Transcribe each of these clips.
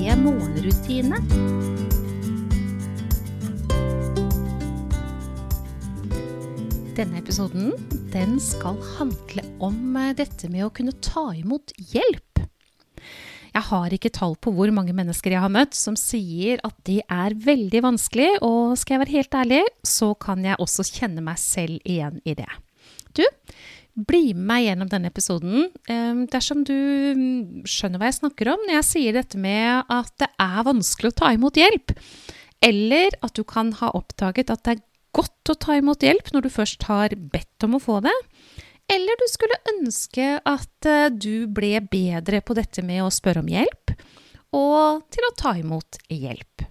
morgenrutine. Denne episoden den skal handle om eh, dette med å kunne ta imot hjelp. Jeg har ikke tall på hvor mange mennesker jeg har møtt som sier at det er veldig vanskelig, og skal jeg være helt ærlig, så kan jeg også kjenne meg selv igjen i det. Du, bli med meg gjennom denne episoden eh, dersom du mm, skjønner hva jeg snakker om når jeg sier dette med at det er vanskelig å ta imot hjelp. Eller at du kan ha oppdaget at det er godt å ta imot hjelp når du først har bedt om å få det. Eller du skulle ønske at eh, du ble bedre på dette med å spørre om hjelp, og til å ta imot hjelp.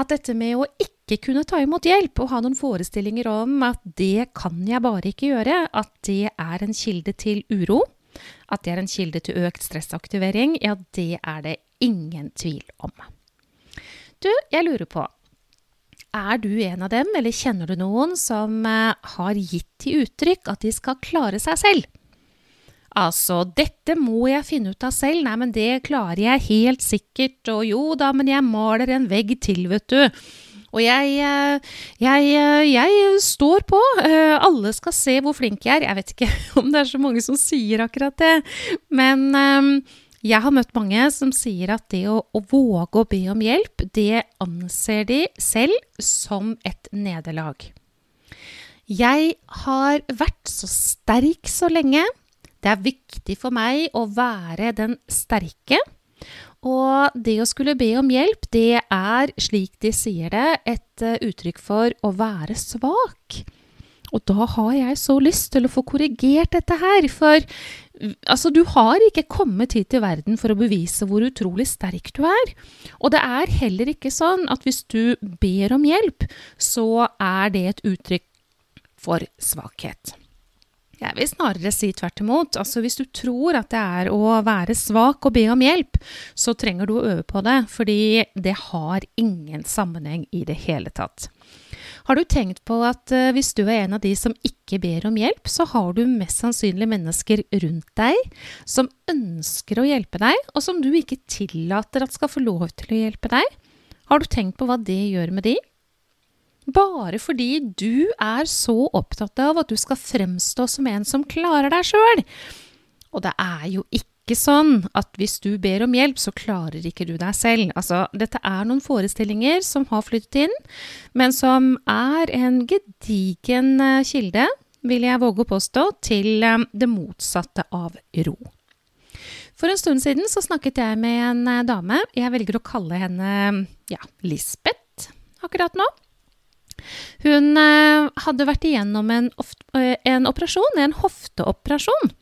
At dette med å ikke kunne ta imot hjelp og ha noen forestillinger om at det kan jeg bare ikke gjøre, at det er en kilde til uro, at det er en kilde til økt stressaktivering, ja, det er det ingen tvil om. Du, jeg lurer på, er du en av dem, eller kjenner du noen som eh, har gitt til uttrykk at de skal klare seg selv? Altså, dette må jeg finne ut av selv, nei, men det klarer jeg helt sikkert, og jo da, men jeg maler en vegg til, vet du. Og jeg, eh, jeg, eh, jeg, står på. Alle skal se hvor flink jeg er. Jeg vet ikke om det er så mange som sier akkurat det, men jeg har møtt mange som sier at det å, å, våge å be om hjelp, det anser de selv som et nederlag. Jeg har vært så sterk så lenge. Det er viktig for meg å være den sterke. Og det å skulle be om hjelp, det er, slik de sier det, et uh, uttrykk for å være svak. Og da har jeg så lyst til å få korrigert dette her, for Altså, du har ikke kommet hit til verden for å bevise hvor utrolig sterk du er. Og det er heller ikke sånn at hvis du ber om hjelp, så er det et uttrykk for svakhet. Jeg vil snarere si tvert imot. Altså, hvis du tror at det er å være svak og be om hjelp, så trenger du å øve på det, fordi det har ingen sammenheng i det hele tatt. Har du tenkt på at uh, hvis du er en av de som ikke ber om hjelp, så har du mest sannsynlig mennesker rundt deg som ønsker å hjelpe deg, og som du ikke tillater at skal få lov til å hjelpe deg? Har du tenkt på hva det gjør med de? Bare fordi du er så opptatt av at du skal fremstå som en som klarer deg sjøl. Og det er jo ikke sånn at hvis du ber om hjelp, så klarer ikke du deg selv. Altså, dette er noen forestillinger som har flyttet inn, men som er en gedigen eh, kilde, vil jeg våge å påstå, til eh, det motsatte av ro. For en stund siden så snakket jeg med en eh, dame. Jeg velger å kalle henne ja, Lisbeth akkurat nå. Hun hadde vært igjennom en, en operasjon, en hofteoperasjon.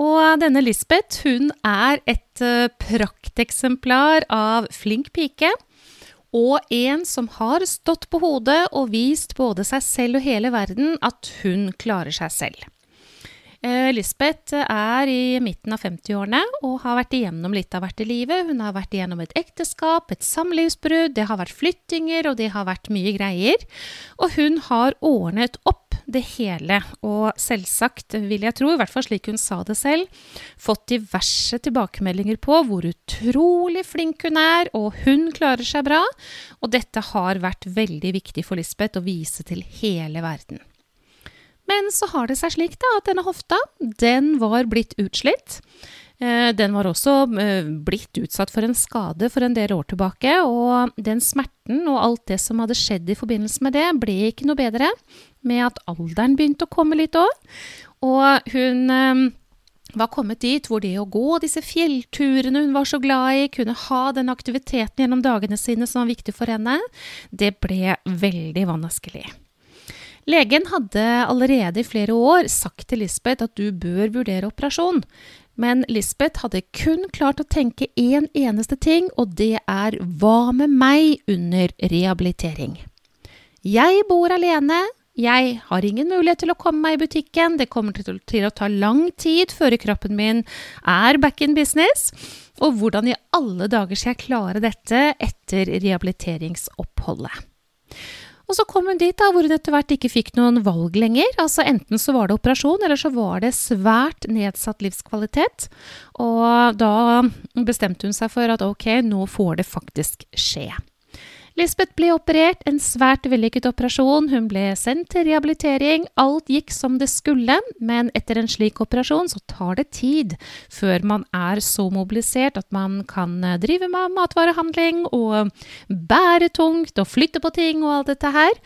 Og denne Lisbeth hun er et uh, prakteksemplar av flink pike. Og en som har stått på hodet og vist både seg selv og hele verden at hun klarer seg selv. Uh, Lisbeth er i midten av 50-årene og har vært igjennom litt av hvert i livet. Hun har vært igjennom et ekteskap, et samlivsbrudd, det har vært flyttinger, og det har vært mye greier. Og hun har ordnet opp det hele, og selvsagt, vil jeg tro, i hvert fall slik hun sa det selv, fått diverse tilbakemeldinger på hvor utrolig flink hun er, og hun klarer seg bra, og dette har vært veldig viktig for Lisbeth å vise til hele verden. Men så har det seg slik da, at denne hofta, den var blitt utslitt. Eh, den var også eh, blitt utsatt for en skade for en del år tilbake, og den smerten og alt det som hadde skjedd i forbindelse med det, ble ikke noe bedre med at alderen begynte å komme litt òg. Og hun eh, var kommet dit hvor det å gå disse fjellturene hun var så glad i, kunne ha den aktiviteten gjennom dagene sine som var viktig for henne, det ble veldig vanskelig. Legen hadde allerede i flere år sagt til Lisbeth at du bør vurdere operasjon, Men Lisbeth hadde kun klart å tenke én en eneste ting, og det er hva med meg under rehabilitering? Jeg bor alene, jeg har ingen mulighet til å komme meg i butikken, det kommer til, å ta lang tid før kroppen min er back in business. Og hvordan i alle dager skal jeg klare dette etter rehabiliteringsoppholdet? Og så kom hun dit da, hvor hun etter hvert ikke fikk noen valg lenger. Altså Enten så var det operasjon, eller så var det svært nedsatt livskvalitet. Og da bestemte hun seg for at ok, nå får det faktisk skje. Lisbeth ble operert, en svært vellykket operasjon. Hun ble sendt til rehabilitering. Alt gikk som det skulle, men etter en slik operasjon så tar det tid før man er så mobilisert at man kan eh, drive med matvarehandling og bære tungt og flytte på ting og alt dette her.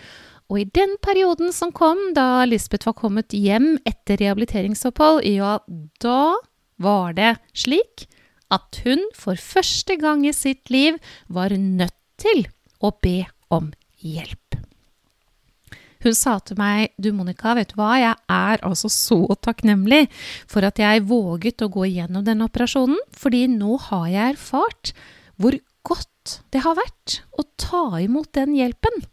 Og i den perioden som kom da Lisbeth var kommet hjem etter rehabiliteringsopphold, ja, da var det slik at hun for første gang i sitt liv var nødt til og be om hjelp. Hun sa til meg, du Monica, vet du hva, jeg er altså så takknemlig for at jeg våget å gå igjennom denne operasjonen, fordi nå har jeg erfart hvor godt det har vært å ta imot den hjelpen.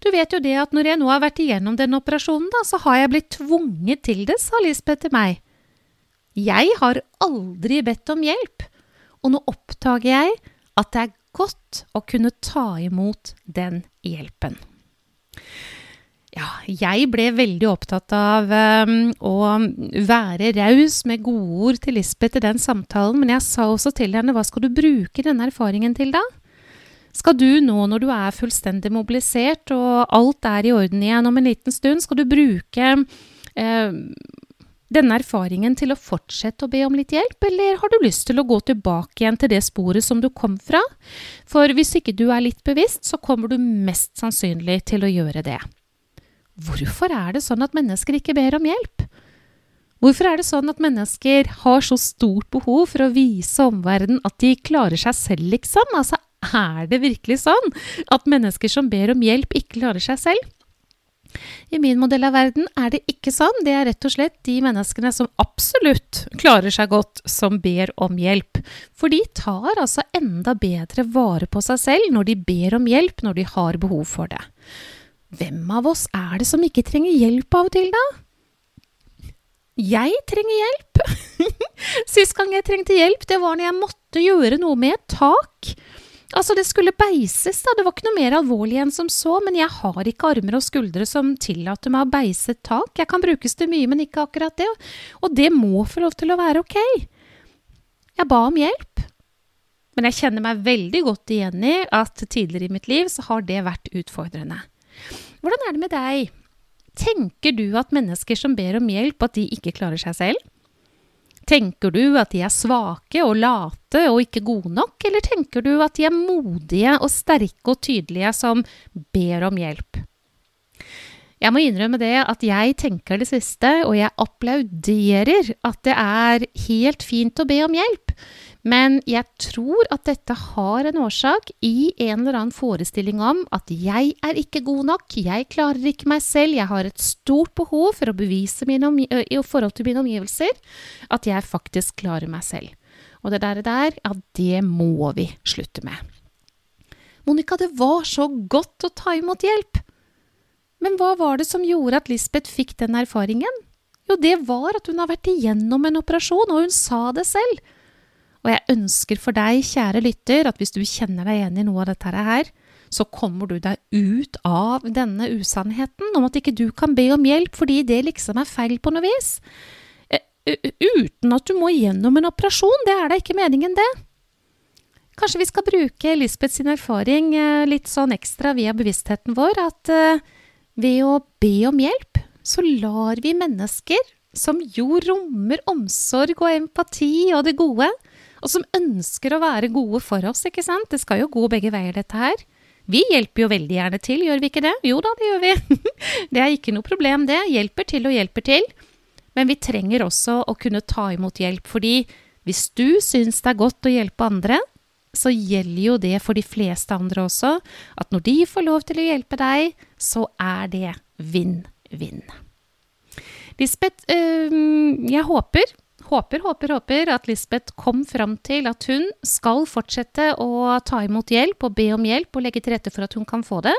Du vet jo det at når jeg nå har vært igjennom den operasjonen, da, så har jeg blitt tvunget til det, sa Lisbeth til meg. Jeg har aldri bedt om hjelp, og nå oppdager jeg at det er godt å kunne ta imot den hjelpen. Ja, jeg ble veldig opptatt av um, å være raus med godord til Lisbeth i den samtalen, men jeg sa også til henne hva skal du bruke denne erfaringen til da? Skal du nå når du er fullstendig mobilisert og alt er i orden igjen om en liten stund, skal du bruke eh, denne erfaringen til å fortsette å be om litt hjelp, eller har du lyst til å gå tilbake igjen til det sporet som du kom fra? For hvis ikke du er litt bevisst, så kommer du mest sannsynlig til å gjøre det. Hvorfor er det sånn at mennesker ikke ber om hjelp? Hvorfor er det sånn at mennesker har så stort behov for å vise omverdenen at de klarer seg selv, liksom? Altså, er det virkelig sånn at mennesker som ber om hjelp, ikke klarer seg selv? I min modell av verden er det ikke sånn. Det er rett og slett de menneskene som absolutt klarer seg godt, som ber om hjelp. For de tar altså enda bedre vare på seg selv når de ber om hjelp når de har behov for det. Hvem av oss er det som ikke trenger hjelp av og til, da? Jeg trenger hjelp. Sist gang jeg trengte hjelp, det var når jeg måtte gjøre noe med et tak. Altså, det skulle beises, da. Det var ikke noe mer alvorlig enn som så, men jeg har ikke armer og skuldre som tillater meg å beise et tak. Jeg kan brukes til mye, men ikke akkurat det. Og det må få lov til å være ok. Jeg ba om hjelp. Men jeg kjenner meg veldig godt igjen i at tidligere i mitt liv så har det vært utfordrende. Hvordan er det med deg? Tenker du at mennesker som ber om hjelp, at de ikke klarer seg selv? Tenker du at de er svake og late og ikke gode nok, eller tenker du at de er modige og sterke og tydelige som ber om hjelp? Jeg må innrømme det at jeg tenker det siste, og jeg applauderer at det er helt fint å be om hjelp. Men jeg tror at dette har en årsak i en eller annen forestilling om at jeg er ikke god nok, jeg klarer ikke meg selv, jeg har et stort behov for å bevise i forhold til mine omgivelser at jeg faktisk klarer meg selv. Og det der, der, ja, det må vi slutte med. Monica, det var så godt å ta imot hjelp. Men hva var det som gjorde at Lisbeth fikk den erfaringen? Jo, det var at hun har vært igjennom en operasjon, og hun sa det selv. Og jeg ønsker for deg, kjære lytter, at hvis du kjenner deg igjen i noe av dette her, så kommer du deg ut av denne usannheten om at ikke du kan be om hjelp fordi det liksom er feil på noe vis. Eh, uten at du må gjennom en operasjon, det er da ikke meningen, det. Kanskje vi skal bruke Lisbeth sin erfaring eh, litt sånn ekstra via bevisstheten vår, at eh, ved å be om hjelp, så lar vi mennesker som jo rommer omsorg og empati og det gode, og som ønsker å være gode for oss, ikke sant? Det skal jo gå begge veier, dette her. Vi hjelper jo veldig gjerne til, gjør vi ikke det? Jo da, det gjør vi. det er ikke noe problem, det. Hjelper til og hjelper til. Men vi trenger også å kunne ta imot hjelp, fordi hvis du syns det er godt å hjelpe andre, så gjelder jo det for de fleste andre også, at når de får lov til å hjelpe deg, så er det vinn-vinn. Lisbeth, jeg håper håper, håper, håper at Lisbeth kom fram til at hun skal fortsette å ta imot hjelp og be om hjelp og legge til rette for at hun kan få det.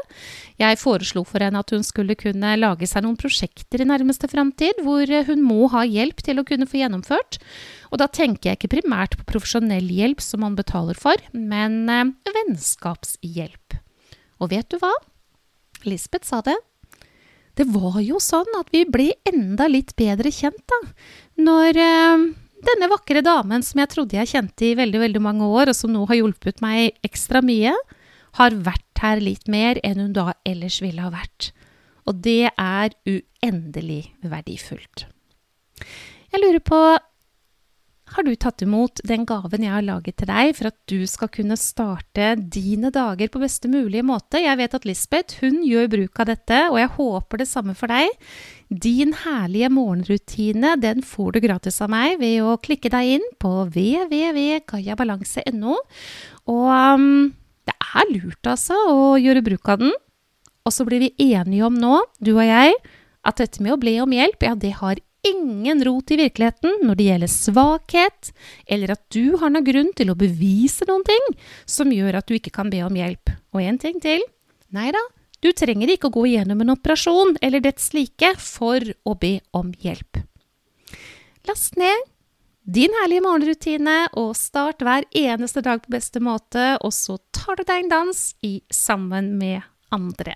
Jeg foreslo for henne at hun skulle kunne lage seg noen prosjekter i nærmeste framtid hvor hun må ha hjelp til å kunne få gjennomført. Og da tenker jeg ikke primært på profesjonell hjelp som man betaler for, men eh, vennskapshjelp. Og vet du hva? Lisbeth sa det. Det var jo sånn at vi ble enda litt bedre kjent, da. Når eh, denne vakre damen som jeg trodde jeg kjente i veldig, veldig mange år, og som nå har hjulpet meg ekstra mye, har vært her litt mer enn hun da ellers ville ha vært. Og det er uendelig verdifullt. Jeg lurer på har du tatt imot den gaven jeg har laget til deg for at du skal kunne starte dine dager på beste mulige måte? Jeg vet at Lisbeth hun gjør bruk av dette, og jeg håper det samme for deg. Din herlige morgenrutine den får du gratis av meg ved å klikke deg inn på www.gayabalanse.no. Og um, det er lurt altså å gjøre bruk av den. Og så blir vi enige om nå, du og jeg, at dette med å bli om hjelp, ja, det har ingen rot i virkeligheten når det gjelder svakhet, eller at du har noen grunn til å bevise noen ting som gjør at du ikke kan be om hjelp. Og en ting til. Nei da, du trenger ikke å gå igjennom en operasjon eller dets like for å be om hjelp. Last ned din herlige morgenrutine og start hver eneste dag på beste måte, og så tar du deg en dans i sammen med andre.